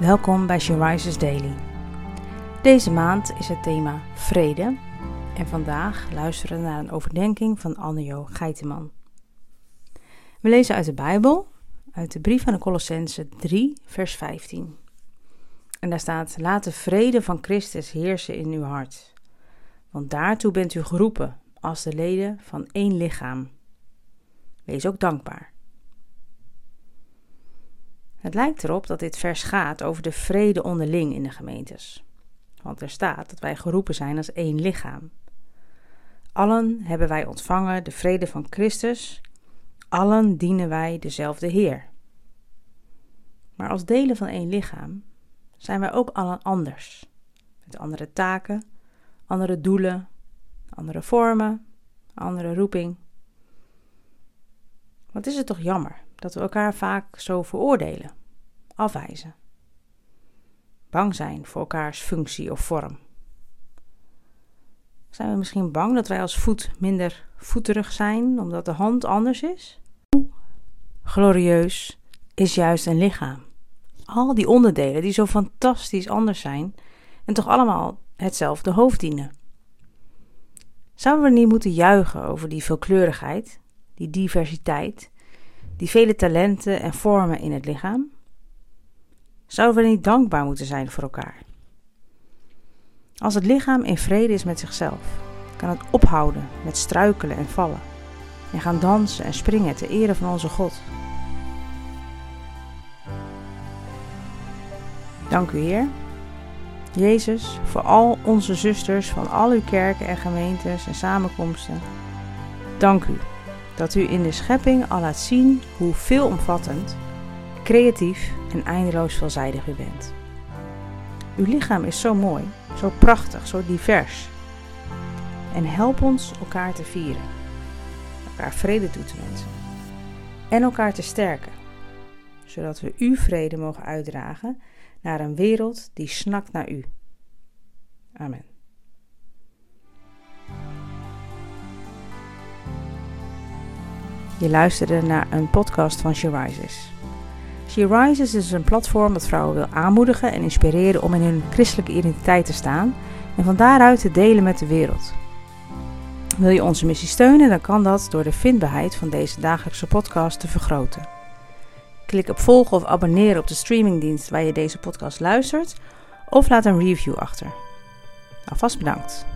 Welkom bij She Daily. Deze maand is het thema vrede en vandaag luisteren we naar een overdenking van Anjo Geiteman. We lezen uit de Bijbel, uit de brief aan de Colossense 3, vers 15. En daar staat: Laat de vrede van Christus heersen in uw hart. Want daartoe bent u geroepen als de leden van één lichaam. Wees ook dankbaar. Het lijkt erop dat dit vers gaat over de vrede onderling in de gemeentes. Want er staat dat wij geroepen zijn als één lichaam. Allen hebben wij ontvangen de vrede van Christus, allen dienen wij dezelfde Heer. Maar als delen van één lichaam zijn wij ook allen anders, met andere taken, andere doelen, andere vormen, andere roeping. Wat is het toch jammer dat we elkaar vaak zo veroordelen, afwijzen. Bang zijn voor elkaars functie of vorm. Zijn we misschien bang dat wij als voet minder voeterig zijn omdat de hand anders is? Hoe glorieus is juist een lichaam. Al die onderdelen die zo fantastisch anders zijn en toch allemaal hetzelfde hoofd dienen. Zouden we niet moeten juichen over die veelkleurigheid, die diversiteit, die vele talenten en vormen in het lichaam? Zouden we niet dankbaar moeten zijn voor elkaar? Als het lichaam in vrede is met zichzelf, kan het ophouden met struikelen en vallen en gaan dansen en springen ter ere van onze God. Dank u Heer, Jezus, voor al onze zusters van al uw kerken en gemeentes en samenkomsten. Dank u dat u in de schepping al laat zien hoe veelomvattend, creatief en eindeloos veelzijdig u bent. Uw lichaam is zo mooi, zo prachtig, zo divers. En help ons elkaar te vieren, elkaar vrede toe te wensen en elkaar te sterken, zodat we uw vrede mogen uitdragen naar een wereld die snakt naar u. Amen. Je luisterde naar een podcast van She Rises. She Rises is een platform dat vrouwen wil aanmoedigen en inspireren om in hun christelijke identiteit te staan en van daaruit te delen met de wereld. Wil je onze missie steunen, dan kan dat door de vindbaarheid van deze dagelijkse podcast te vergroten. Klik op volgen of abonneren op de streamingdienst waar je deze podcast luistert of laat een review achter. Alvast bedankt.